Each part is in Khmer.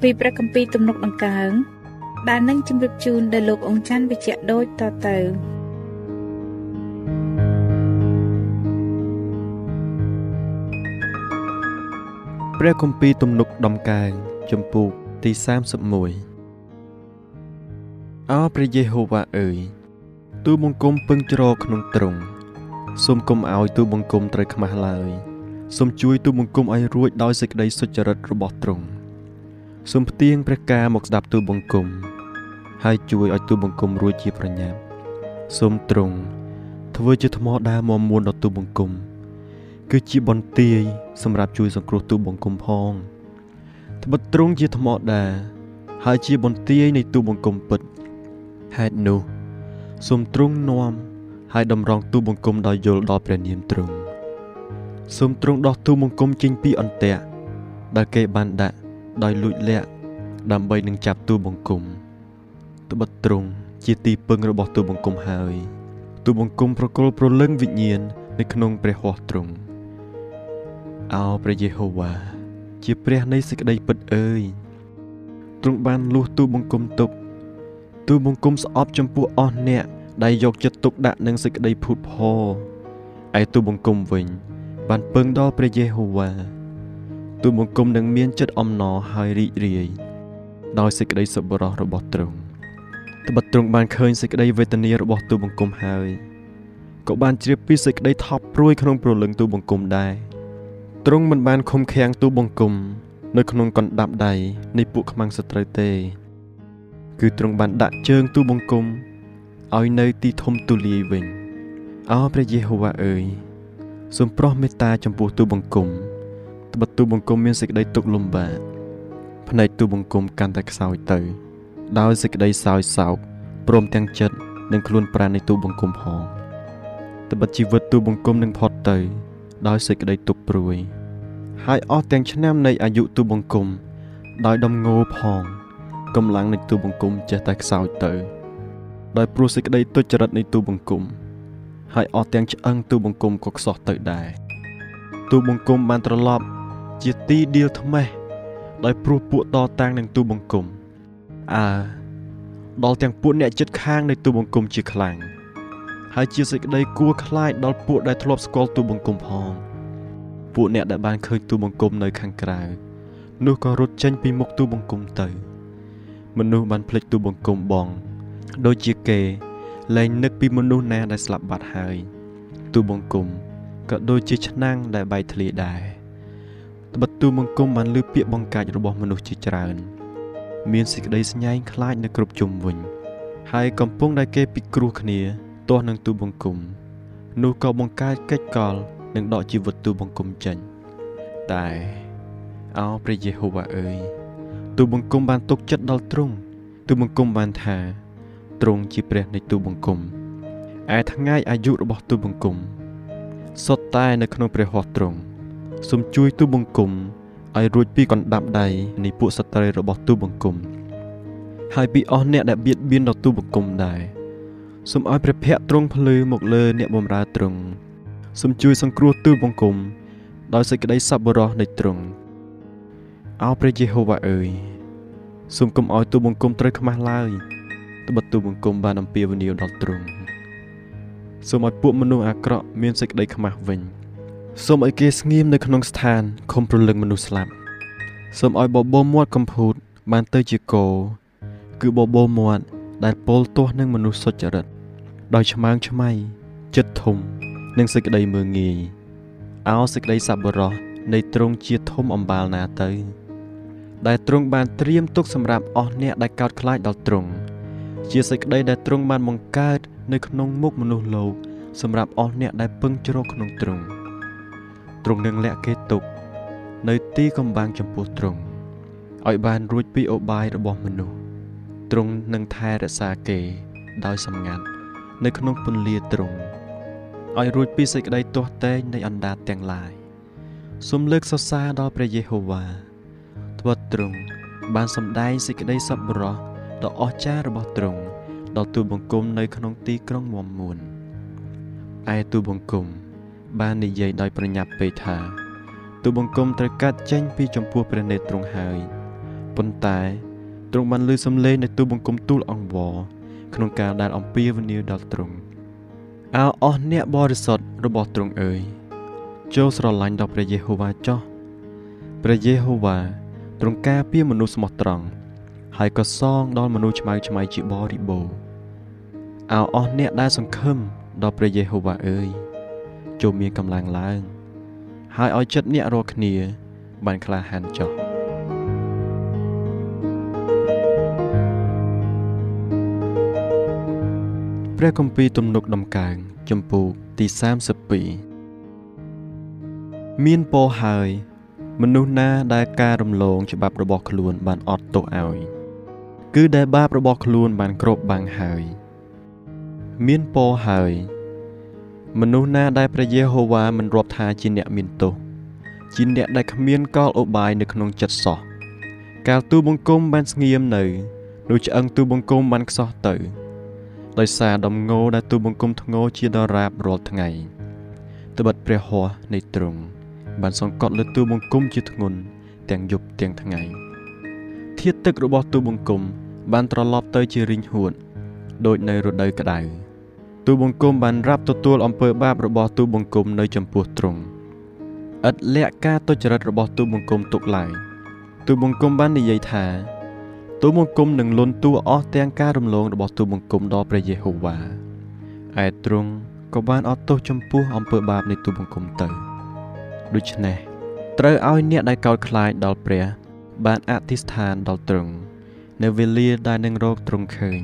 ពីព្រះគម្ពីរទំនុកដង្កើងដែលនឹងជម្រាបជូនដល់លោកអង្គច័ន្ទវិជ្ជៈដូចតទៅព្រះគម្ពីរទំនុកដំកើងចំពូកទី31អោព្រះយេហូវ៉ាអើយទូបង្គំពឹងជ្រកក្នុងទ្រង់សូមកុំឲ្យទូបង្គំត្រូវខ្មាស់ឡើយសូមជួយទូបង្គំឲ្យរួចដោយសេចក្តីសុចរិតរបស់ទ្រង់ សូមផ្ទៀងព្រះការមកស្ដាប់ទូបង្គំហើយជួយឲ្យទូបង្គំរួចជាប្រញាប់សូមទ្រង់ធ្វើជាថ្មដើមមមួនដល់ទូបង្គំ គឺជាបន្ទាយសម្រាប់ជួយសង្គ្រោះទូបង្គំផងត្បិតទ្រង់ជាថ្មដាហើយជាបន្ទាយនៃទូបង្គំពិតហេតុនោះសូមទ្រង់នាំហើយតម្រង់ទូបង្គំដោយយល់ដល់ព្រះនាមទ្រង់សូមទ្រង់ដោះទូបង្គំចេញពីអន្ទាក់ដែលគេបានដាក់ ដោយលួចលាក់ដើម្បីនឹងចាប់ទូបង្គំត្បិតទ្រង់ជាទីពឹងរបស់ទូបង្គំហើយទូបង្គំប្រគល់ប្រលឹងវិញ្ញាណនៅក្នុងព្រះហស្ថទ្រង់អោព្រះយេហូវ៉ាជាព្រះនៃសេចក្តីពិតអើយទ្រង់បានលួសទូបង្គំទុកទូបង្គំស្អប់ចំពោះអស់អ្នកដែលយកចិត្តទុកដាក់នឹងសេចក្តីភូតផរឯទូបង្គំវិញ បានពឹងដល់ព្រះយេហូវ៉ា ទូបង្គំនឹងមានចិត្តអំណរហើយរីករាយដោយសេចក្តីសប្បុរសរបស់ទ្រង់ត្បិតទ្រង់បានឃើញសេចក្តីវេទនារបស់ទូបង្គំហើយក៏បានជ្រាបពីសេចក្តីថប់ព្រួយក្នុងព្រលឹងទូបង្គំដែរទ្រង់មិនបានឃុំឃាំងទូបង្គំនៅក្នុងកណ្ដាប់ដៃនៃពួកខ្មាំងសត្រូវទេ គឺទ្រង់បានដាក់ជើងទូបង្គំឲ្យនៅទីធំទូលាយវិញអោព្រះយេហូវ៉ាអើយសូមប្រោះមេត្តាចំពោះទូបង្គំ ត្បិតទូបង្គំមានសេចក្តីទុក្ខលំបាកភ្នែកទូបង្គំកាន់តែខ្សោយទៅ ដោយសេចក្តីសោយសោកព្រមទាំងចិត្តនិងខ្លួនប្រាណនៃទូបង្គំផងត្បិតជីវិតទូបង្គំនឹងផុតទៅ ដោយសេចក្តីទុក្ខព្រួយ ហើយអស់ទាំងឆ្នាំនៃអាយុទូបង្គំ ដោយដំងោផងកម្លាំងនៃទូបង្គំចេះតែខ្សោយទៅ ដោយព្រោះសេចក្តីទុច្ចរិតនៃទូបង្គំ ហើយអស់ទាំងឆ្អឹងទូបង្គំក៏ខ្សោះទៅដែរទូបង្គំបានត្រឡប់ ជាទីដៀលថ្មេះដោយព្រោះពួកតតាំងនឹងទូបង្គំអើដល់ទាំងពួកអ្នកចិត្តខាងនៃទូបង្គំជាខ្លាំងហើយជាសេចក្តីគួរខ្លាចដល់ពួកដែលធ្លាប់ស្គាល់ទូបង្គំផងពួកអ្នកដែលបានឃើញទូបង្គំនៅខាងក្រៅនោះក៏រត់ចេញពីមុខទូបង្គំទៅ មនុស្សបានភ្លេចទូបង្គំបង ដូចជាគេលែងនឹកពីមនុស្សណាដែលស្លាប់បាត់ហើយ ទូបង្គំក៏ដូចជាឆ្នាំងដែលបែកធ្លាយដែរ ត្បិតទូបង្គំបានលើពាក្យបង្កាច់របស់មនុស្សជាច្រើន មានសេចក្តីស្ញែងខ្លាចនៅគ្រប់ជុំវិញ ហើយកំពុងដែលគេពិគ្រោះគ្នាទាស់នឹងទូបង្គំនោះក៏បង្កើតកិច្ចកលនិងដកជីវិតទូបង្គំចេញតែអោព្រះយេហូវ៉ាអើយទូបង្គំបានទុកចិត្តដល់ទ្រង់ទូបង្គំបានថាទ្រង់ជាព្រះនៃទូបង្គំឯថ្ងៃអាយុរបស់ទូបង្គំសុទ្ធតែនៅក្នុងព្រះហស្ថទ្រង់ សូមជួយទូបង្គំឲ្យរួចពីកណ្ដាប់ដៃនៃពួកសត្រូវរបស់ទូបង្គំហើយពីអស់អ្នកដែលបៀតបៀនដល់ទូបង្គំដែរសូមឲ្យព្រះភ័ក្ត្រទ្រង់ភ្លឺមកលើអ្នកបម្រើទ្រង់សូមជួយសង្គ្រោះទូបង្គំដោយសេចក្តីសប្បុរសនៃទ្រង់អោព្រះយេហូវ៉ាអើយសូមកុំឲ្យទូបង្គំត្រូវខ្មាស់ឡើយត្បិតទូបង្គំបានអំពាវនាវដល់ទ្រង់សូមឲ្យពួកមនុស្សអាក្រក់មានសេចក្តីខ្មាស់វិញ សូមឲ្យគេស្ងៀមនៅក្នុងស្ថានខំប្រលឹងមនុស្សស្លាប់សូមឲ្យបបោមាត់កំពូតបានទៅជាគោគឺបបោមាត់ដែលពោលទាស់នឹងមនុស្សសុចរិតដោយឆ្មើងឆ្មៃចិត្តធំ និងសេចក្តីមើងងាយអោសេចក្តីសប្បុរសនៃទ្រង់ជាធំអំបាលណាទៅ ដែលទ្រង់បានត្រៀមទុកសម្រាប់អស់អ្នកដែលកោតខ្លាចដល់ទ្រង់ជាសេចក្តីដែលទ្រង់បានបង្កើតនៅក្នុងមុខមនុស្សលោកសម្រាប់អស់អ្នកដែលពឹងជ្រកក្នុងទ្រង់ ទ្រង់នឹងលាក់គេទុក នៅទីកំបាំងចំពោះទ្រង់ឲ្យបានរួចពីឧបាយរបស់មនុស្សទ្រង់នឹងថែរក្សាគេដោយសម្ងាត់នៅក្នុងពន្លាទ្រង់ឲ្យរួចពីសេចក្តីទាស់តែងនៃអណ្ដាតទាំងឡាយសូមលើកសរសើរដល់ព្រះយេហូវ៉ាទ្រង់ទ្រង់បានសម្ដែងសេចក្តីសប្បុរសដ៏អស្ចារ្យរបស់ទ្រង់ដល់ទូបង្គំនៅក្នុងទីក្រុងមមមួនឯទូបង្គំ បាននិយាយដោយប្រញាប់ពេកថាទូបង្គំត្រូវកាត់ចេញពីចំពោះព្រះនេត្រទ្រង់ហើយប៉ុន្តែទ្រង់បានលើសំឡេងនៃទូបង្គំទូលអង្វរក្នុងការដែលអំពាវនាវដល់ទ្រង់អោអស់អ្នកបរិសុទ្ធរបស់ទ្រង់អើយចូលស្រឡាញ់ដល់ព្រះយេហូវ៉ាចោះព្រះយេហូវ៉ាទ្រង់ការពារមនុស្សស្មោះត្រង់ហើយក៏សងដល់មនុស្សឆ្មៅឆ្មៃជាបរិបូរណ៍អោអស់អ្នកដែលសង្ឃឹមដល់ព្រះយេហូវ៉ាអើយ ចូលមានកម្លាំងឡើង ហើយឲ្យចិត្តអ្នករាល់គ្នា បានក្លាហានចុះព្រះគម្ពីរទំនុកដំកើងចំពូកទី32មានពោហើយ មនុស្សណាដែលការរំលងច្បាប់របស់ខ្លួនបានអត់ទោសឲ្យ គឺដែលបាបរបស់ខ្លួនបានគ្របបាំងហើយ មានពរហើយ មនុស្សណាដែលព្រះយេហូវ៉ាមិនរាប់ថាជាអ្នកមានទោសជាអ្នកដែលគ្មានកលឧបាយនៅក្នុងចិត្តសោះកាលទូបង្គំបានស្ងៀមនៅនោះឆ្អឹងទូបង្គំបានខ្សោះទៅដោយសារដំងោដែលទូបង្គំធ្ងោជាដរាបរាល់ថ្ងៃត្បិតព្រះហស្ថនៃទ្រង់បានសង្កត់លើទូបង្គំជាធ្ងន់ទាំងយប់ទាំងថ្ងៃធាតុទឹករបស់ទូបង្គំបានត្រឡប់ទៅជារីងហួតដូចនៅរដូវក្តៅ ទូបង្គំបានរាប់ទទួលអំពើបាបរបស់ទូបង្គំនៅចំពោះទ្រង់ឥតលាក់ការទុច្ចរិតរបស់ទូបង្គំទុកឡើយទូបង្គំបាននិយាយថាទូបង្គំនឹងលន់តួអស់ទាំងការរំលងរបស់ទូបង្គំដល់ព្រះយេហូវ៉ាឯទ្រង់ក៏បានអត់ទោសចំពោះអំពើបាបនៃទូបង្គំទៅដូច្នេះត្រូវឲ្យអ្នកដែលកោតខ្លាចដល់ព្រះ បានអធិស្ឋានដល់ទ្រង់នៅវេលាដែលនឹងរកទ្រង់ឃើញ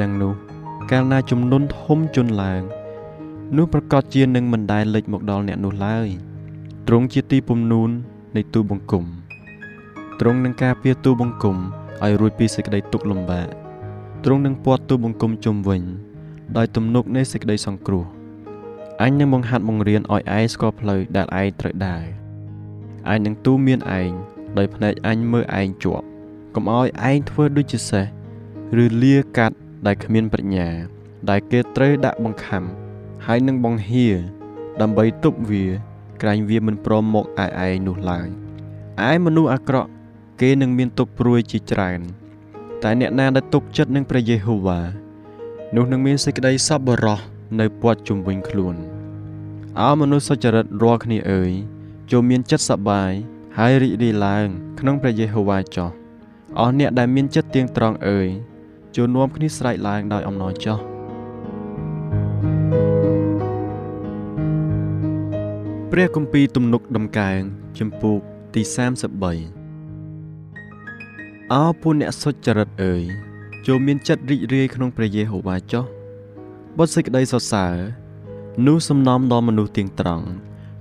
យ៉ាងនោះ កាលណាចំនួនធំជន់ឡើងនោះប្រកាសជានឹងមិនដែលលេចមកដល់អ្នកនោះឡើយទ្រង់ជាទីពំនូននៃទូបង្គំទ្រង់នឹងការពារទូបង្គំឲ្យរួចពីសេចក្តីទុក្ខលំបាកទ្រង់នឹងពាត់ទូបង្គំជុំវិញ ដោយទំនុកនៃសេចក្តីសង្គ្រោះអញនឹងបង្ហាត់បង្រៀនឲ្យឯងស្គាល់ផ្លូវដែលឯងត្រូវដើរឯងនឹងទូមានឯងដោយភ្នែកអញមើលឯងជាប់កុំឲ្យឯងធ្វើដូចជាសេះឬលាកាត់ ដែលគ្មានប្រាជ្ញា ដែលគេត្រូវដាក់បង្ខំហើយនឹងបង្ហៀដើម្បីទប់វា ក្រែងវាមិនព្រមមកឯឯងនោះឡើយឯមនុស្សអាក្រក់ គេនឹងមានទុកព្រួយជាច្រើន តែអ្នកណាដែលទុកចិត្តនឹងព្រះយេហូវ៉ានោះនឹងមានសេចក្តីសប្បុរសនៅព័ទ្ធជុំវិញខ្លួនអោមនុស្សសុចរិតរាល់គ្នាអើយចូលមានចិត្តសប្បាយហើយរីករាយឡើង ក្នុងព្រះយេហូវ៉ាចោះអស់អ្នកដែលមានចិត្តទៀងត្រង់អើយ ចូលនាំគ្នាស្រែកឡើងដោយអំណរចោះព្រះគម្ពីរទំនុកដំកើងចំពោកទី33អោពួកអ្នកសុចរិតអើយចូលមានចិត្តរីករាយក្នុងព្រះយេហូវ៉ាចោះបុត្រសេចក្តីសរសើរនោះសំណំដល់មនុស្សទៀងត្រង់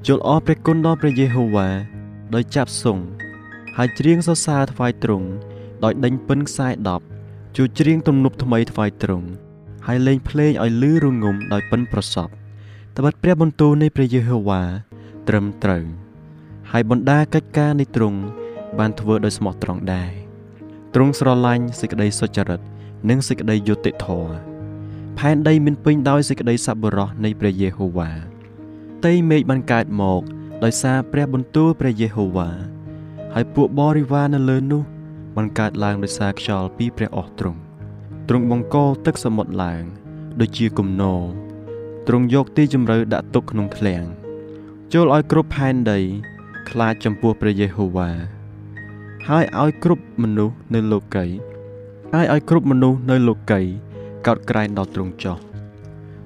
ចូលអរព្រះគុណដល់ព្រះយេហូវ៉ាដោយចាប់សង់ហើយច្រៀងសរសើរថ្វាយទ្រង់ដោយដេញពិនខ្សែ10 ជួយច្រៀងទំនប់ថ្មីថ្វាយទ្រង់ហើយលេងភ្លេងឲ្យលឺរងំដោយពិនប្រសពត្បិតព្រះបន្ទូលនៃព្រះយេហូវ៉ាត្រឹមត្រូវហើយបណ្ដាកិច្ចការនៃទ្រង់បានធ្វើដោយស្មោះត្រង់ដែរទ្រង់ស្រឡាញ់សេចក្តីសុចរិត និងសេចក្តីយុត្តិធម៌ផែនដីមានពេញដោយសេចក្តីសប្បុរសនៃព្រះយេហូវ៉ាផ្ទៃមេឃបានកើតមកដោយសារព្រះបន្ទូលព្រះយេហូវ៉ាហើយពួកបរិវារនៅលើនោះ បានកើតឡើងដោយសារខ្យល់ពីព្រះអស់ទ្រង់ទ្រង់បង្កទឹកសមុទ្រឡើង ដូចជាគំនរទ្រង់យកទីជម្រៅដាក់ទុកក្នុងឃ្លាំងចូលឲ្យគ្រប់ផែនដី ខ្លាចចំពោះព្រះយេហូវ៉ាហើយឲ្យគ្រប់មនុស្សនៅលោកីហើយឲ្យគ្រប់មនុស្សនៅលោកីកោតក្រែងដល់ទ្រង់ចោះ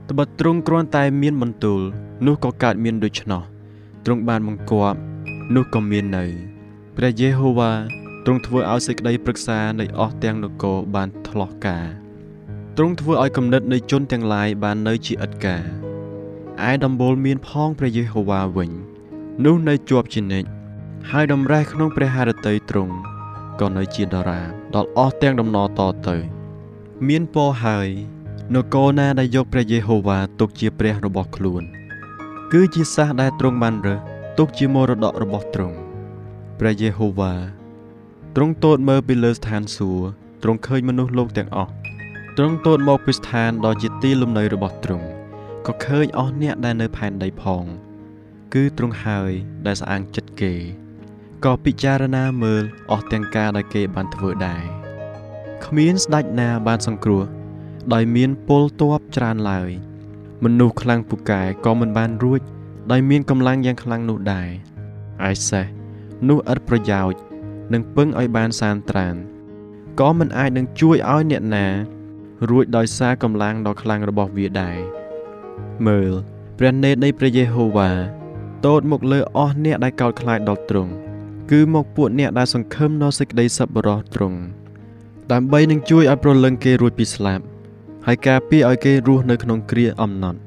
ត្បិតទ្រង់គ្រាន់តែមានបន្ទូល នោះក៏កើតមានដូច្នោះទ្រង់បានបង្គាប់នោះក៏មាននៅព្រះយេហូវ៉ា ទ្រង់ធ្វើឲ្យសេចក្តីប្រឹក្សានៃអស់ទាំងនគរបានថ្លោះការទ្រង់ធ្វើឲ្យគំនិតនៃជនទាំងឡាយបាននៅជាឥតការឯដំបូលមានផងព្រះយេហូវ៉ាវិញ នោះនៅជាប់ជានិច្ចហើយដំរេះក្នុងព្រះハរតីទ្រង់ក៏នៅជាដរាបដល់អស់ទាំងដំណរតទៅ មានពរហើយនគរណាដែលយកព្រះយេហូវ៉ាទុកជាព្រះរបស់ខ្លួន គឺជាសាសដែលទ្រង់បានរើសទុកជាមរតករបស់ទ្រង់ព្រះយេហូវ៉ា ទ្រង់ទតមើលពីលើស្ថានសួគ៌ទ្រង់ឃើញមនុស្សលោកទាំងអស់ទ្រង់ទតមកពីស្ថានដ៏ជាទីលំនៅរបស់ទ្រង់ក៏ឃើញអស់អ្នកដែលនៅផែនដីផងគឺទ្រង់ហើយដែលស្អាងចិត្តគេក៏ពិចារណាមើលអស់ទាំងការដែលគេបានធ្វើដែរគ្មានស្ដេចណាបានសង្គ្រោះដោយមានពលទ័ពច្រើនឡើយ មនុស្សខ្លាំងពូកែក៏មិនបានរួចដោយមានកម្លាំងយ៉ាងខ្លាំងនោះដែរឯសេះនោះឥតប្រយោជន៍ នឹងពឹងឲ្យបានសានត្រានក៏មិនអាចនឹងជួយឲ្យអ្នកណារួចដោយសារកម្លាំងដ៏ខ្លាំងរបស់វាដែរមើលព្រះនេតនៃព្រះយេហូវ៉ាតូតមកលើអស់អ្នកដែលកោតខ្លាចដល់ទ្រង់គឺមកពួកអ្នកដែលសង្ឃឹមនៅសេចក្តីសប្បុរសទ្រង់ដើម្បីនឹងជួយឲ្យប្រលឹងគេរួចពីស្លាប់ហើយការពារឲ្យគេរស់នៅក្នុងគ្រាអំណត់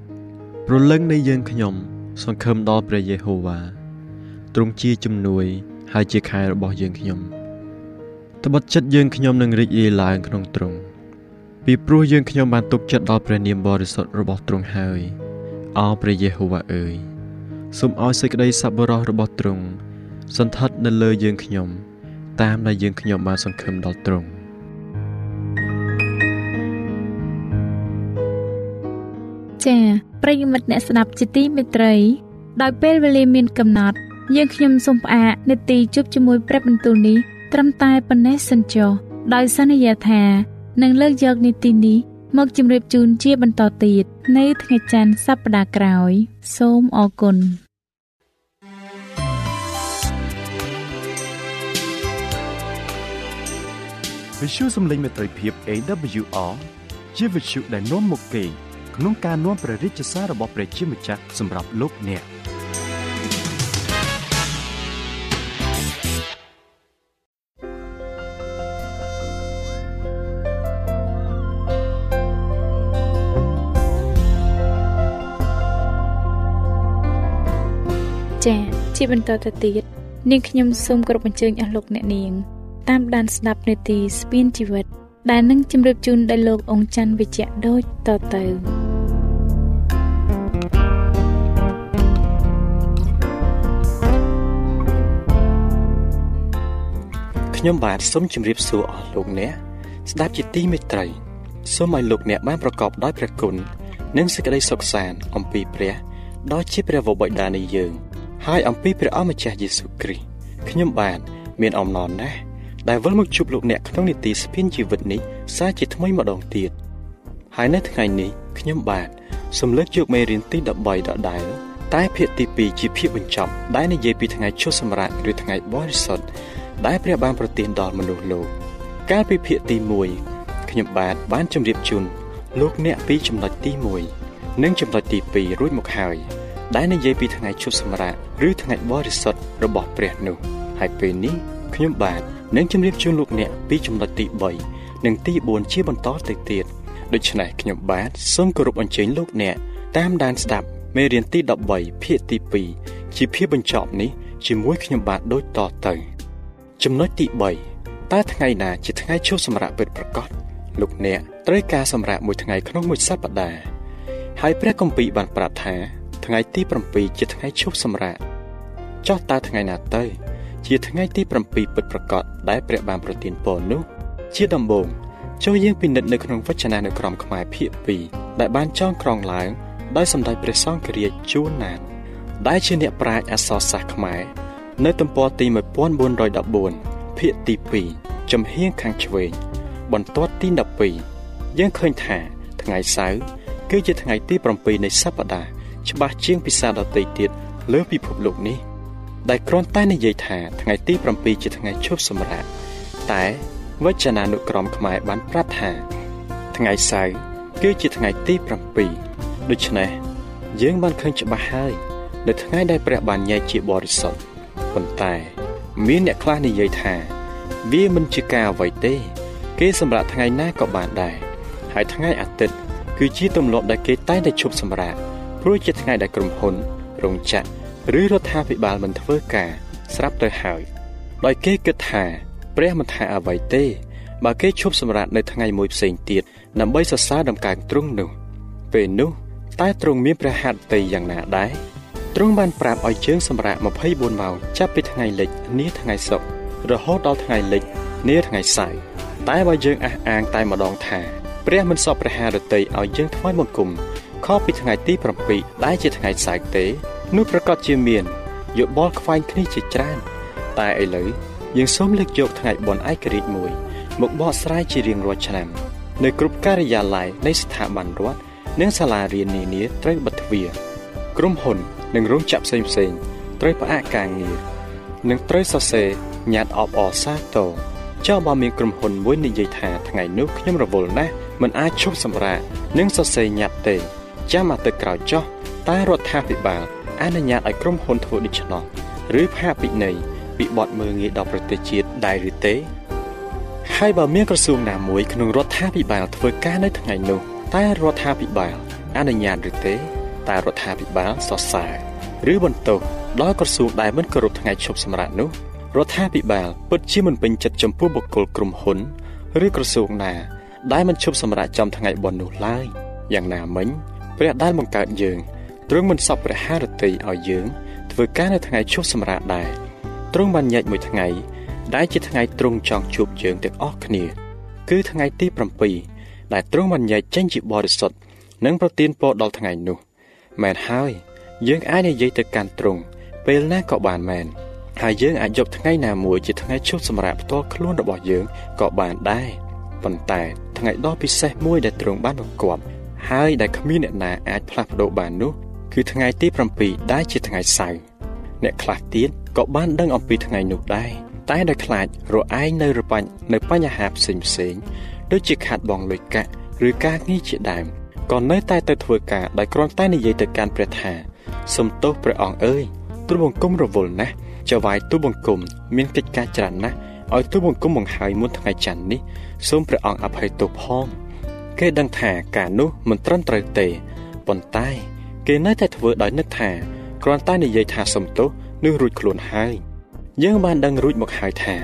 ប្រលឹងនៃយើងខ្ញុំ សង្ឃឹមដល់ព្រះយេហូវ៉ាទ្រង់ជាជំនួយ ហើយជាខែរបស់យើងខ្ញុំត្បិតចិត្តយើងខ្ញុំនឹងរីករាយឡើងក្នុងទ្រង់ពីព្រោះយើងខ្ញុំបានទុកចិត្តដល់ព្រះនាមបរិសុទ្ធរបស់ទ្រង់ហើយអោព្រះយេហូវ៉ាអើយសូមឲ្យសេចក្តីសប្បុរសរបស់ទ្រង់សន្ធិដ្ឋនៅលើយើងខ្ញុំ តាមដែលយើងខ្ញុំបានសង្ឃឹមដល់ទ្រង់ចា៎ប្រិយមិត្តអ្នកស្ដាប់ជាទីមេត្រី ដោយពេលវេលាមានកំណត់ យើងខ្ញុំសូមផ្អាកនេតិជប់ជាមួយព្រឹបបន្ទូលនេះត្រឹមតែប៉ុណ្ណេះសិនចុះដោយសន្យាថានឹងលើកយកនីតិនេះមកជម្រាបជូនជាបន្តទៀតនៅថ្ងៃច័ន្ទសប្តាហ៍ក្រោយ សូមអរគុណវិទ្យុសំឡេងមេត្រីភាព AWR ជាវិទ្យុដែលនាំមកពីក្នុងការនាំព្រះរាជសាររបស់ព្រះជាម្ចាស់សម្រាប់លោកអ្នក ជាបន្តទៅទៀតនាងខ្ញុំសូមគោរពអញ្ជើញអស់លោកអ្នកនាង តាមដានស្ដាប់នាទីស្ពានជីវិត ដែលនឹងជម្រាបជូនដល់លោកអង្ចាន់វិជ្ជៈដូចតទៅខ្ញុំបាទសូមជម្រាបសួរអស់លោកអ្នកស្ដាប់ជាទីមេត្រីសូមឲ្យលោកអ្នកបានប្រកបដោយព្រះគុណនិងសេចក្តីសុខសាន្តអំពីព្រះដ៏ជាព្រះវរបិតានៃយើង ហើយអំពីព្រះអម្ចាស់យេស៊ូវគ្រីស្ទខ្ញុំបាទមានអំណរណាស់ដែលវិលមកជួបលោកអ្នកក្នុងនីតិស្ពានជីវិតនេះសារជាថ្មីម្ដងទៀតហើយនៅថ្ងៃនេះខ្ញុំបាទសូមលើកយកមេរៀនទី13ដដែលតែភាគទី2ជាភាគបញ្ចប់ដែលនិយាយពីថ្ងៃឈប់សម្រាកឬថ្ងៃបរិសុទ្ធដែលព្រះបានប្រទានដល់មនុស្សលោកកាលពីភាគទី1ខ្ញុំបាទបានជម្រាបជូនលោកអ្នកពីចំណុចទី1និងចំណុចទី2រួចមកហើយ ដែលនិយាយពីថ្ងៃឈប់សម្រាកឬថ្ងៃបរិសុទ្ធរបស់ព្រះនោះហើយពេលនេះខ្ញុំបាទនឹងជម្រាបជូនលោកអ្នកពីចំណុចទី3និងទី4ជាបន្តទៅទៀតដូច្នេះខ្ញុំបាទសូមគោរពអញ្ជើញលោកអ្នកតាមដានស្ដាប់មេរៀនទី13ភាគទី2ជាភាគបញ្ចប់នេះជាមួយខ្ញុំបាទដូចតទៅ ចំណុចទី3តើថ្ងៃណាជាថ្ងៃឈប់សម្រាកពិតប្រាកដលោកអ្នកត្រូវការសម្រាកមួយថ្ងៃក្នុងមួយសប្តាហ៍ហើយព្រះគម្ពីរបានប្រាប់ថា ថ្ងៃទី7ជាថ្ងៃឈប់សម្រាកចុះតើថ្ងៃណាទៅ ជាថ្ងៃទី7ពិតប្រាកដដែលព្រះបានប្រទានពរនោះ ជាដំបូងចូលយើងពិនិត្យនៅក្នុងវចនានុក្រមខ្មែរភាគ2ដែលបានចងក្រងឡើងដោយសម្ដេចព្រះសង្ឃរាជជួនណាន ដែលជាអ្នកប្រាជ្ញអក្សរសាស្ត្រខ្មែរនៅទំព័រទី1414ភាគទី2ចំហៀងខាងឆ្វេងបន្ទាត់ទី12យើងឃើញថា ថ្ងៃសៅរ៍គឺជាថ្ងៃទី7នៃសប្តាហ៍ ច្បាស់ជាងពិសាដទៃទៀតលើពិភពលោកនេះ ដែលគ្រាន់តែនិយាយថាថ្ងៃទី7ជាថ្ងៃឈប់សម្រាកតែវចនានុក្រមខ្មែរបានប្រាប់ថាថ្ងៃសៅរ៍គឺជាថ្ងៃទី7ដូច្នេះយើងបានឃើញច្បាស់ហើយនៅថ្ងៃដែលព្រះបានញែកជាបរិសុទ្ធប៉ុន្តែមានអ្នកខ្លះនិយាយថាវាមិនជាការអ្វីទេ គេសម្រាប់ថ្ងៃណាក៏បានដែរហើយថ្ងៃអាទិត្យគឺជាទម្លាប់ដែលគេតែងតែឈប់សម្រាក ព្រោះជាថ្ងៃដែលក្រុមហ៊ុនរោងចក្រឬរដ្ឋាភិបាលមិនធ្វើការស្រាប់ទៅហើយដោយគេគិតថាព្រះមិនថាអ្វីទេបើគេឈប់សម្រាកនៅថ្ងៃមួយផ្សេងទៀតដើម្បីសរសើរដំកើងទ្រង់នោះពេលនោះតើទ្រង់មានព្រះហត្ថតីយ៉ាងណាដែរទ្រង់បានប្រាប់ឲ្យជើងសម្រាក24ម៉ោងចាប់ពីថ្ងៃលិចនាថ្ងៃសុក្ររហូតដល់ថ្ងៃលិចនាថ្ងៃសៅរ៍តែបើយើងអះអាងតែម្ដងថាព្រះមិនសពព្រះハរតីឲ្យយើងថ្វាយបង្គំ ខុសពីថ្ងៃទី7ដែលជាថ្ងៃសៅរ៍ទេនោះប្រកាសជាមានយោបល់ខ្វែងគ្នាជាច្រើន តែឥឡូវយើងសូមលើកយកថ្ងៃបុណ្យឯករាជ្យមួយ មកបកស្រាយជារៀងរាល់ឆ្នាំ នៅគ្រប់ការិយាល័យនៃស្ថាប័នរដ្ឋនិងសាលារៀននានាត្រូវបិទទ្វារក្រុមហ៊ុននិងរោងចក្រផ្សេងផ្សេងត្រូវផ្អាកការងារនិងត្រូវសរសេរញត្តិអបអរសាទរចុះបើមានក្រុមហ៊ុនមួយនិយាយថាថ្ងៃនោះខ្ញុំរវល់ណាស់មិនអាចឈប់សម្រាកនិងសរសេរញត្តិទេ ចាំអាទិត្យក្រោយចុះតែរដ្ឋាភិបាលអនុញ្ញាតឲ្យក្រុមហ៊ុនធ្វើដូច្នោះឬផាកពិន័យពីបទមើងងាយដល់ប្រទេសជាតិដែរឬទេហើយបើមានក្រសួងណាមួយក្នុងរដ្ឋាភិបាលធ្វើការនៅថ្ងៃនោះតែរដ្ឋាភិបាលអនុញ្ញាតឬទេតែរដ្ឋាភិបាលសរសើរឬបន្ទោសដល់ក្រសួងដែលមិនគោរពថ្ងៃឈប់សម្រាកនោះរដ្ឋាភិបាលពិតជាមិនពេញចិត្តចំពោះបុគ្គលក្រុមហ៊ុន ឬក្រសួងណា ដែលមិនឈប់សម្រាកចំថ្ងៃបុណ្យនោះឡើយយ៉ាងណាមិញ ព្រះដែលបង្កើតយើងទ្រង់មិនសពព្រះハរតីឲ្យយើង ធ្វើការនៅថ្ងៃឈប់សម្រាកដែរទ្រង់បានញែកមួយថ្ងៃ ដែលជាថ្ងៃទ្រង់ចង់ជួបយើងទាំងអស់គ្នា គឺថ្ងៃទី7ដែលទ្រង់បានញែកចេញជាបរិសុទ្ធនិងប្រទានពរដល់ថ្ងៃនោះមែនហើយ យើងអាចនិយាយទៅកាន់ទ្រង់ពេលណាក៏បានមែនហើយយើងអាចយកថ្ងៃណាមួយជាថ្ងៃឈប់សម្រាកផ្ទាល់ខ្លួនរបស់យើងក៏បានដែរប៉ុន្តែថ្ងៃដ៏ពិសេសមួយដែលទ្រង់បានបង្គាប់ ហើយដែលគ្មានអ្នកណាអាចផ្លាស់ប្ដូរបាននោះគឺថ្ងៃទី7ដែលជាថ្ងៃសៅរ៍អ្នកខ្លះទៀតក៏បានដឹងអំពីថ្ងៃនោះដែរតែដោយខ្លាចរឯងនៅរបាញ់នៅបញ្ហាផ្សេងផ្សេងដូចជាខាត់បងលុយកាក់ឬការងារជាដើមក៏នៅតែទៅធ្វើការដោយគ្រាន់តែនិយាយទៅកាន់ព្រះថាសំទោសព្រះអង្គអើយទូលបង្គំរវល់ណាស់ចៅវាយទូលបង្គំមានកិច្ចការច្រើនណាស់ឲ្យទូលបង្គំបង្ហើយមុនថ្ងៃច័ន្ទនេះសូមព្រះអង្គអភ័យទោសផង គេដឹងថាការនោះមិនត្រឹមត្រូវទេប៉ុន្តែ គេនៅតែធ្វើដោយនឹកថាគ្រាន់តែនិយាយថាសំទោសនឹងរួចខ្លួនហើយយើងបានដឹងរួចមកហើយថា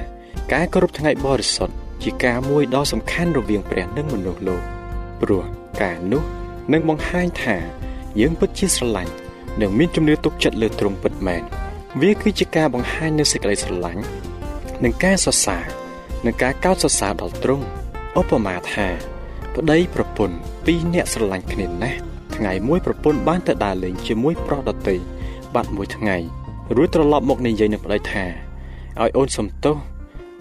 ការគោរពថ្ងៃបរិសុទ្ធជាការមួយដ៏សំខាន់រវាងព្រះនិងមនុស្សលោកព្រោះការនោះនឹងបង្ហាញថា យើងពិតជាស្រឡាញ់និងមានជំនឿទុកចិត្តលើទ្រង់ពិតមែនវាគឺជាការបង្ហាញនូវសេចក្តីស្រឡាញ់និងការសរសើរនិងការកោតសរសើរដល់ទ្រង់ឧបមាថា ប្តីប្រពន្ធពីរនាក់ស្រឡាញ់គ្នាណាស់ថ្ងៃមួយប្រពន្ធបានទៅដើរលេងជាមួយប្រុសដទៃបាត់មួយថ្ងៃរួចត្រឡប់មកនិយាយនឹងប្តីថាឲ្យអូនសំទោស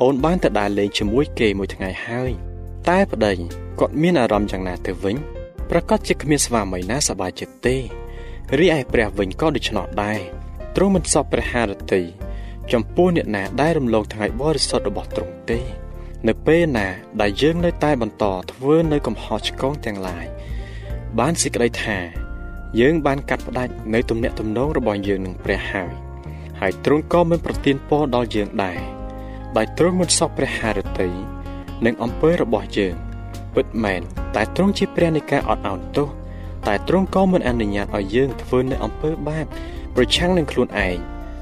អូនបានទៅដើរលេងជាមួយគេមួយថ្ងៃហើយ តែប្តីគាត់មានអារម្មណ៍យ៉ាងណាទៅវិញប្រកាសជាគ្មានស្វាមីណាសប្បាយចិត្តទេរីឯព្រះវិញក៏ដូច្នោះដែរទ្រង់មិនសពព្រះハរតីចំពោះអ្នកណាដែលរំលងថ្ងៃបរិសុទ្ធរបស់ទ្រង់ទេ នៅពេលណាដែលយើងនៅតែបន្តធ្វើនៅកំហុសឆ្គងទាំងឡាយបានសេចក្តីថា យើងបានកាត់ផ្ដាច់នៅទំនាក់ទំនងរបស់យើងនឹងព្រះហើយហើយទ្រង់ក៏មិនប្រទានពរដល់យើងដែរដោយទ្រង់មិនសពព្រះハរតីនិងអំពើរបស់យើងពិតមែនតែទ្រង់ជាព្រះនៃការអត់ឱនទោសតែទ្រង់ក៏មិនអនុញ្ញាតឲ្យយើងធ្វើនៅអំពើបាបប្រឆាំងនឹងខ្លួនឯង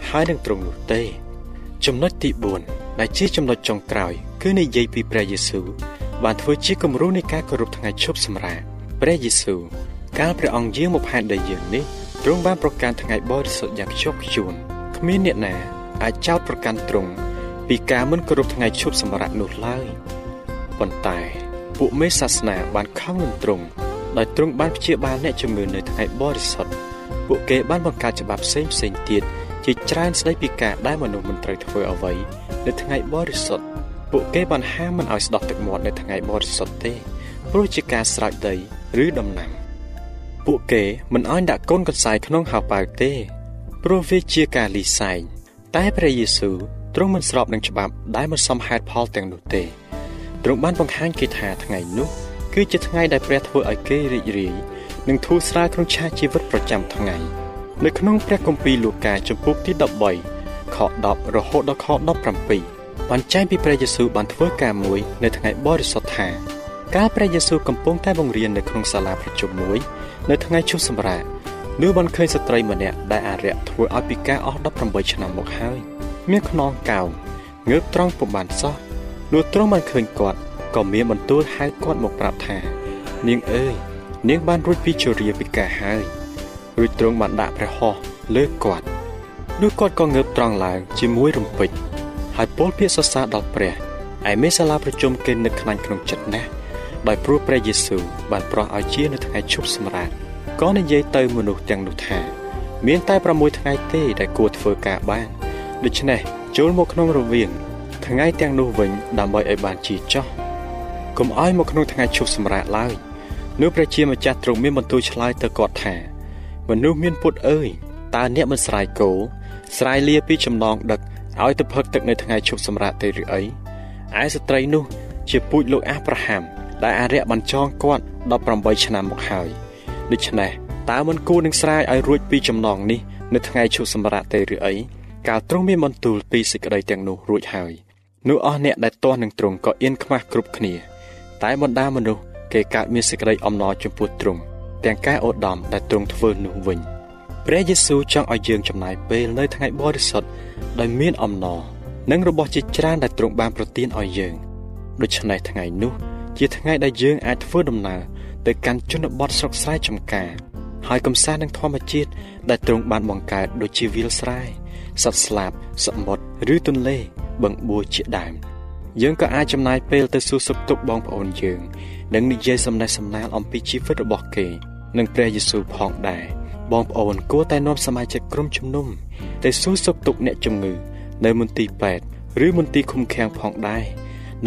ហើយនឹងទ្រង់នោះទេ ចំណុចទី4ដែលជាចំណុចចុងក្រោយ គឺនិយាយពីព្រះយេស៊ូវបានធ្វើជាគំរូនៃការគោរពថ្ងៃឈប់សម្រាកព្រះយេស៊ូវកាលព្រះអង្គយាងមកផែនដីយើងនេះទ្រង់បានប្រកាសថ្ងៃបរិសុទ្ធយ៉ាងខ្ជាប់ខ្ជួនគ្មានអ្នកណាអាចចោទប្រកាន់ទ្រង់ពីការមិនគោរពថ្ងៃឈប់សម្រាកនោះឡើយប៉ុន្តែពួកមេសាសនាបានខំនឹងទ្រង់ដោយទ្រង់បានព្យាបាលអ្នកជំងឺនៅថ្ងៃបរិសុទ្ធពួកគេបានបង្កើតច្បាប់ផ្សេងផ្សេងទៀតជាច្រើនស្ដីពីការដែលមនុស្សមិនត្រូវធ្វើអ្វីនៅថ្ងៃបរិសុទ្ធ ពួកគេបានហាមមិនឲ្យស្ដោះទឹកមាត់នៅថ្ងៃបរិសុទ្ធទេព្រោះជាការស្រោចដីឬដំណាំពួកគេមិនឲ្យដាក់កូនកន្សែងក្នុងហៅប៉ៅទេព្រោះវាជាការលីសែងតែព្រះយេស៊ូវទ្រង់មិនស្របនឹងច្បាប់ដែលមិនសមហេតុផលទាំងនោះទេទ្រង់បានបង្ហាញគេថាថ្ងៃនោះគឺជាថ្ងៃដែលព្រះធ្វើឲ្យគេរីករាយនិងធូរស្រាលក្នុងឆាកជីវិតប្រចាំថ្ងៃនៅក្នុងព្រះគម្ពីរលូកាចំពុកទី13ខ10រហូតដល់ខ17 បានចែងពីព្រះយេស៊ូវបានធ្វើការមួយនៅថ្ងៃបរិសុទ្ធថាកាលព្រះយេស៊ូវកំពុងតែបង្រៀននៅក្នុងសាលាប្រជុំមួយ នៅថ្ងៃឈប់សម្រាកនោះបានឃើញស្ត្រីម្នាក់ដែលអារក្សធ្វើឲ្យពិការអស់18ឆ្នាំមកហើយ មានខ្នងកោងងើបត្រង់ពុំបានសោះលុះទ្រង់បានឃើញគាត់ក៏មានបន្ទូលហៅគាត់មកប្រាប់ថា នាងអើយនាងបានរួចពីជរាពិការហើយរួចទ្រង់បានដាក់ព្រះហស្ថលើគាត់នោះគាត់ក៏ងើបត្រង់ឡើងជាមួយរំពេច ហើយពោលពាក្យសរសើរដល់ព្រះឯមេសាលាប្រជុំគេនឹកខ្លាញ់ក្នុងចិត្តណាស់ដោយព្រោះព្រះយេស៊ូវបានប្រោះឲ្យជានៅថ្ងៃឈប់សម្រាកក៏និយាយទៅមនុស្សទាំងនោះថា មានតែ6ថ្ងៃទេដែលគួរធ្វើការបានដូច្នេះចូលមកក្នុងរវាង ថ្ងៃទាំងនោះវិញដើម្បីឲ្យបានជាចោះកុំឲ្យមកក្នុងថ្ងៃឈប់សម្រាកឡើយនោះព្រះជាម្ចាស់ទ្រង់មានបន្ទូលឆ្លើយទៅគាត់ថា មនុស្សមានពុតអើយតើអ្នកមិនស្រ័យគោស្រ័យលាពីចំណងដឹក ឲ្យទៅផឹកទឹកនៅថ្ងៃឈប់សម្រាកទេឬអីឯស្ត្រីនោះ ជាពូជលោកអាប់រ៉ាហាំដែលអារក្សបានចងគាត់18ឆ្នាំមកហើយដូច្នេះតើមិនគួរនឹងស្រែកឲ្យរួចពីចំណងនេះនៅថ្ងៃឈប់សម្រាកទេឬអីកាលទ្រង់មានបន្ទូលពីសេចក្តីទាំងនោះរួចហើយនោះអស់អ្នកដែលទាស់នឹងទ្រង់ក៏អៀនខ្មាស់គ្រប់គ្នា តែបណ្ដាមនុស្សគេកើតមានសេចក្តីអំណរចំពោះទ្រង់ទាំងការអូដំដែលទ្រង់ធ្វើនោះវិញ ព្រះយេស៊ូវចង់ឲ្យយើងចំណាយពេលនៅថ្ងៃបរិសុទ្ធដោយមានអំណរនិងរបស់ជាច្រើនដែលទ្រង់បានប្រទានឲ្យយើងដូច្នេះថ្ងៃនោះជាថ្ងៃដែលយើងអាចធ្វើដំណើរទៅកាន់ជនបទស្រុកស្រែចម្ការហើយកំសាន្តនឹងធម្មជាតិដែលទ្រង់បានបង្កើតដូចជាវាលស្រែសត្វស្លាបសមុទ្រឬទន្លេបឹងបួជាដើមយើងក៏អាចចំណាយពេលទៅសួរសុខទុក្ខបងប្អូនយើង និងនិយាយសំណេះសំណាលអំពីជីវិតរបស់គេ និងព្រះយេស៊ូវផងដែរ បងប្អូនគួរតែនាំសមាជិកក្រុមជំនុំទៅសួរសុខទុក្ខអ្នកជំងឺនៅមន្ទីរពេទ្យឬមន្ទីរឃុំឃាំងផងដែរ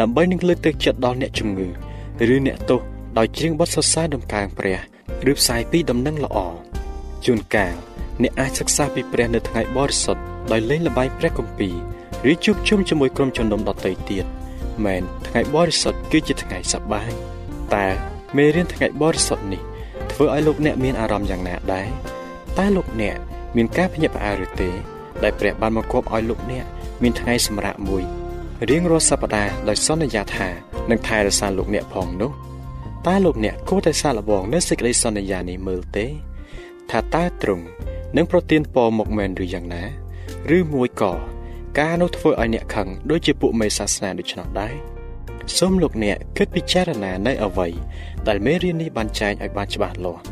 ដើម្បីនឹងលើកទឹកចិត្តដល់អ្នកជំងឺឬអ្នកទោសដោយច្រៀងបទសរសើរដំកើងព្រះឬផ្សាយពីដំណឹងល្អជួនកាលអ្នកអាចសិក្សាពីព្រះនៅថ្ងៃបរិសុទ្ធដោយលេងល្បែងព្រះគម្ពីរឬជួបជុំជាមួយក្រុមជំនុំដទៃទៀតមែនថ្ងៃបរិសុទ្ធគឺជាថ្ងៃសប្បាយតែមេរៀនថ្ងៃបរិសុទ្ធនេះ ធ្វើឲ្យលោកអ្នកមានអារម្មណ៍យ៉ាងណាដែរតែលោកអ្នកមានការភ្ញាក់ផ្អើលឬទេ ដែលព្រះបានមកគប់ឲ្យលោកអ្នកមានថ្ងៃសម្រាកមួយរៀងរាល់សប្តាហ៍ដោយសន្យាថានឹងថែរក្សាលោកអ្នកផងនោះតើលោកអ្នកគួរតែសាកល្បងនៅសេចក្តីសន្យានេះមើលទេ ថាតើទ្រង់នឹងប្រទានពរមកមែនឬយ៉ាងណា ឬមួយក៏ការនោះធ្វើឲ្យអ្នកខឹងដូចជាពួកមេសាសនាដូច្នោះដែរ សូមលោកអ្នកគិតពិចារណានៅអ្វីដែលមេរៀននេះបានចែងឲ្យបានច្បាស់លាស់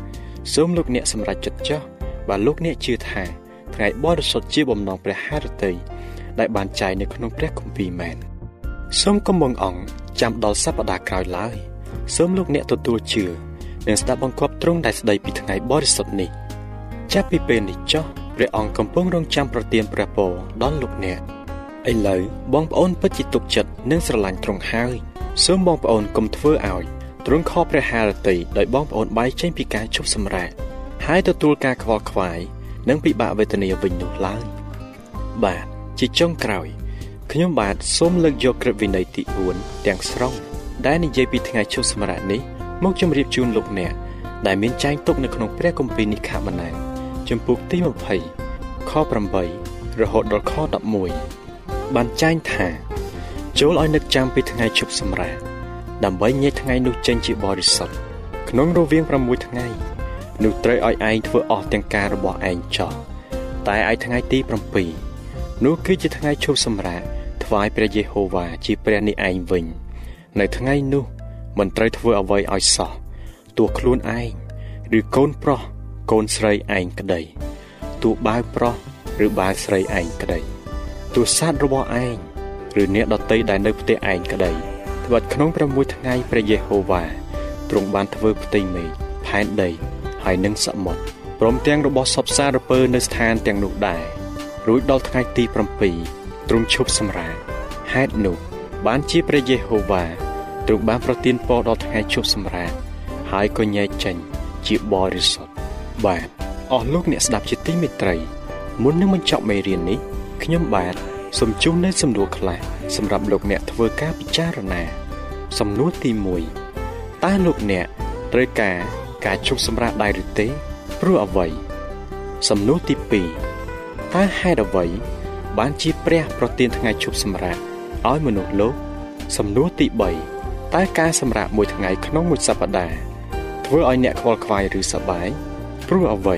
សូមលោកអ្នកសម្រេចចិត្តចុះបើលោកអ្នកជឿថាថ្ងៃបរិសុទ្ធជាបំណងព្រះハរតីដែលបានចែងនៅក្នុងព្រះគម្ពីរមែនសូមកំងអង្គចាំដល់សប្តាហ៍ក្រោយឡើយសូមលោកអ្នកទទួលជឿនិងស្ដាប់បង្គាប់ទ្រង់ដែលស្ដីពីថ្ងៃបរិសុទ្ធនេះចាប់ពីពេលនេះចុះព្រះអង្គកំពុងរងចាំប្រទានព្រះពរដល់លោកអ្នក ឥឡូវបងប្អូនពិតជាទុកចិត្តនិងស្រឡាញ់ទ្រង់ហើយសូមបងប្អូនកុំធ្វើឲ្យទ្រង់ខកព្រះハរតីដោយបងប្អូនបែកចេញពីការជប់សម្រាកហើយទទួលការខ្វល់ខ្វាយនិងពិបាកវេទនាវិញនោះឡើយបាទជាចុងក្រោយខ្ញុំបាទសូមលើកយកក្រឹតវិន័យទី4ទាំងស្រុងដែលនិយាយពីថ្ងៃឈប់សម្រាកនេះមកជម្រាបជូនលោកអ្នកដែលមានចែងទុកនៅក្នុងព្រះគម្ពីរនិខាម៉ាណាជំពូកទី20ខ8រហូតដល់ខ11 បានចែងថា ចូលឲ្យនឹកចាំពីថ្ងៃឈប់សម្រាកដើម្បីញែកថ្ងៃនោះចេញជាបរិសុទ្ធក្នុងរវាង6ថ្ងៃនោះត្រូវឲ្យឯងធ្វើអស់ទាំងការរបស់ឯងចោះតែឯថ្ងៃទី7នោះគឺជាថ្ងៃឈប់សម្រាកថ្វាយព្រះយេហូវ៉ាជាព្រះនេះឯងវិញ នៅថ្ងៃនោះមិនត្រូវធ្វើអ្វីឲ្យសោះទោះខ្លួនឯងឬកូនប្រុសកូនស្រីឯងក្តីទោះបាវប្រុសឬបាវស្រីឯងក្តី ទោះសត្វរបស់ឯងឬអ្នកដតីដែលនៅផ្ទះឯងក្តីត្បិតក្នុង6ថ្ងៃព្រះយេហូវ៉ាទ្រង់បានធ្វើផ្ទៃមេឃផែនដីហើយនិងសមុទ្រព្រមទាំងរបស់សពសារពើនៅស្ថានទាំងនោះដែររួចដល់ថ្ងៃទី7ទ្រង់ឈប់សម្រាកហេតុនោះបានជាព្រះយេហូវ៉ាទ្រង់បានប្រទានពរដល់ថ្ងៃឈប់សម្រាកហើយក៏ញែកចេញជាបរិសុទ្ធបាទអស់លោកអ្នកស្ដាប់ជាទីមេត្រីមុននឹងបញ្ចប់មេរៀននេះ ខ្ញុំបាទសូមជូននូវសំណួរខ្លះសម្រាប់លោកអ្នកធ្វើការពិចារណា សំណួរទី1តើលោកអ្នកត្រូវការការជប់សម្រាប់ដែរឬទេព្រោះអ្វី សំណួរទី2តើហេតុអ្វី បានជាព្រះ ប្រទានថ្ងៃជប់សម្រាប់ឲ្យមនុស្សលោក សំណួរទី3តើការសម្រាប់មួយថ្ងៃក្នុងមួយសប្តាហ៍ធ្វើឲ្យអ្នកខ្វល់ខ្វាយឬសប្បាយព្រោះអ្វី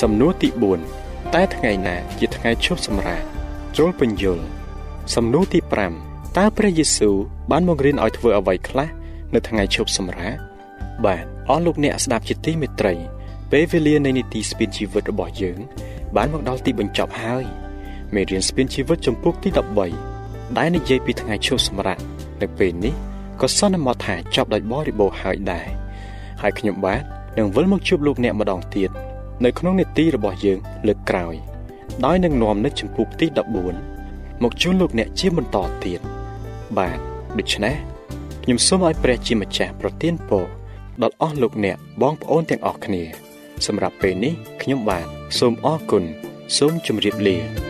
សំណួរទី4 តើថ្ងៃណាជាថ្ងៃជប់សម្រាប់ចូលពន្យល់សំណួរទី5តើព្រះយេស៊ូវបានមករៀនឲ្យធ្វើអ្វីខ្លះនៅថ្ងៃជប់សម្រាប់បាទអស់លោកអ្នកស្ដាប់ជាទីមេត្រី ពេលវេលានៃនីតិស្ពានជីវិតរបស់យើង បានមកដល់ទីបញ្ចប់ហើយមេរៀនស្ពានជីវិតចំពុកទី13ដែលនិយាយពីថ្ងៃឈប់សម្រាកនៅពេលនេះក៏សន្មតថាចប់ដោយបរិបូរណ៍ហើយដែរហើយខ្ញុំបាទនឹងវិលមកជួបលោកអ្នកម្ដងទៀត នៅក្នុងនេតិរបស់យើងលើកក្រោយ ដោយនឹងនាំនៅចំពុកទី14មកជួបលោកអ្នកជាបន្តទៀតបាទដូច្នេះខ្ញុំសូមឲ្យព្រះជាម្ចាស់ប្រទានពរដល់អស់លោកអ្នកបងប្អូនទាំងអស់គ្នា សម្រាប់ពេលនេះខ្ញុំបាទសូមអរគុណសូមជម្រាបលា